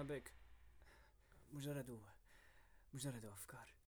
na byk. Muszę raduła. Muszę raduła wkar.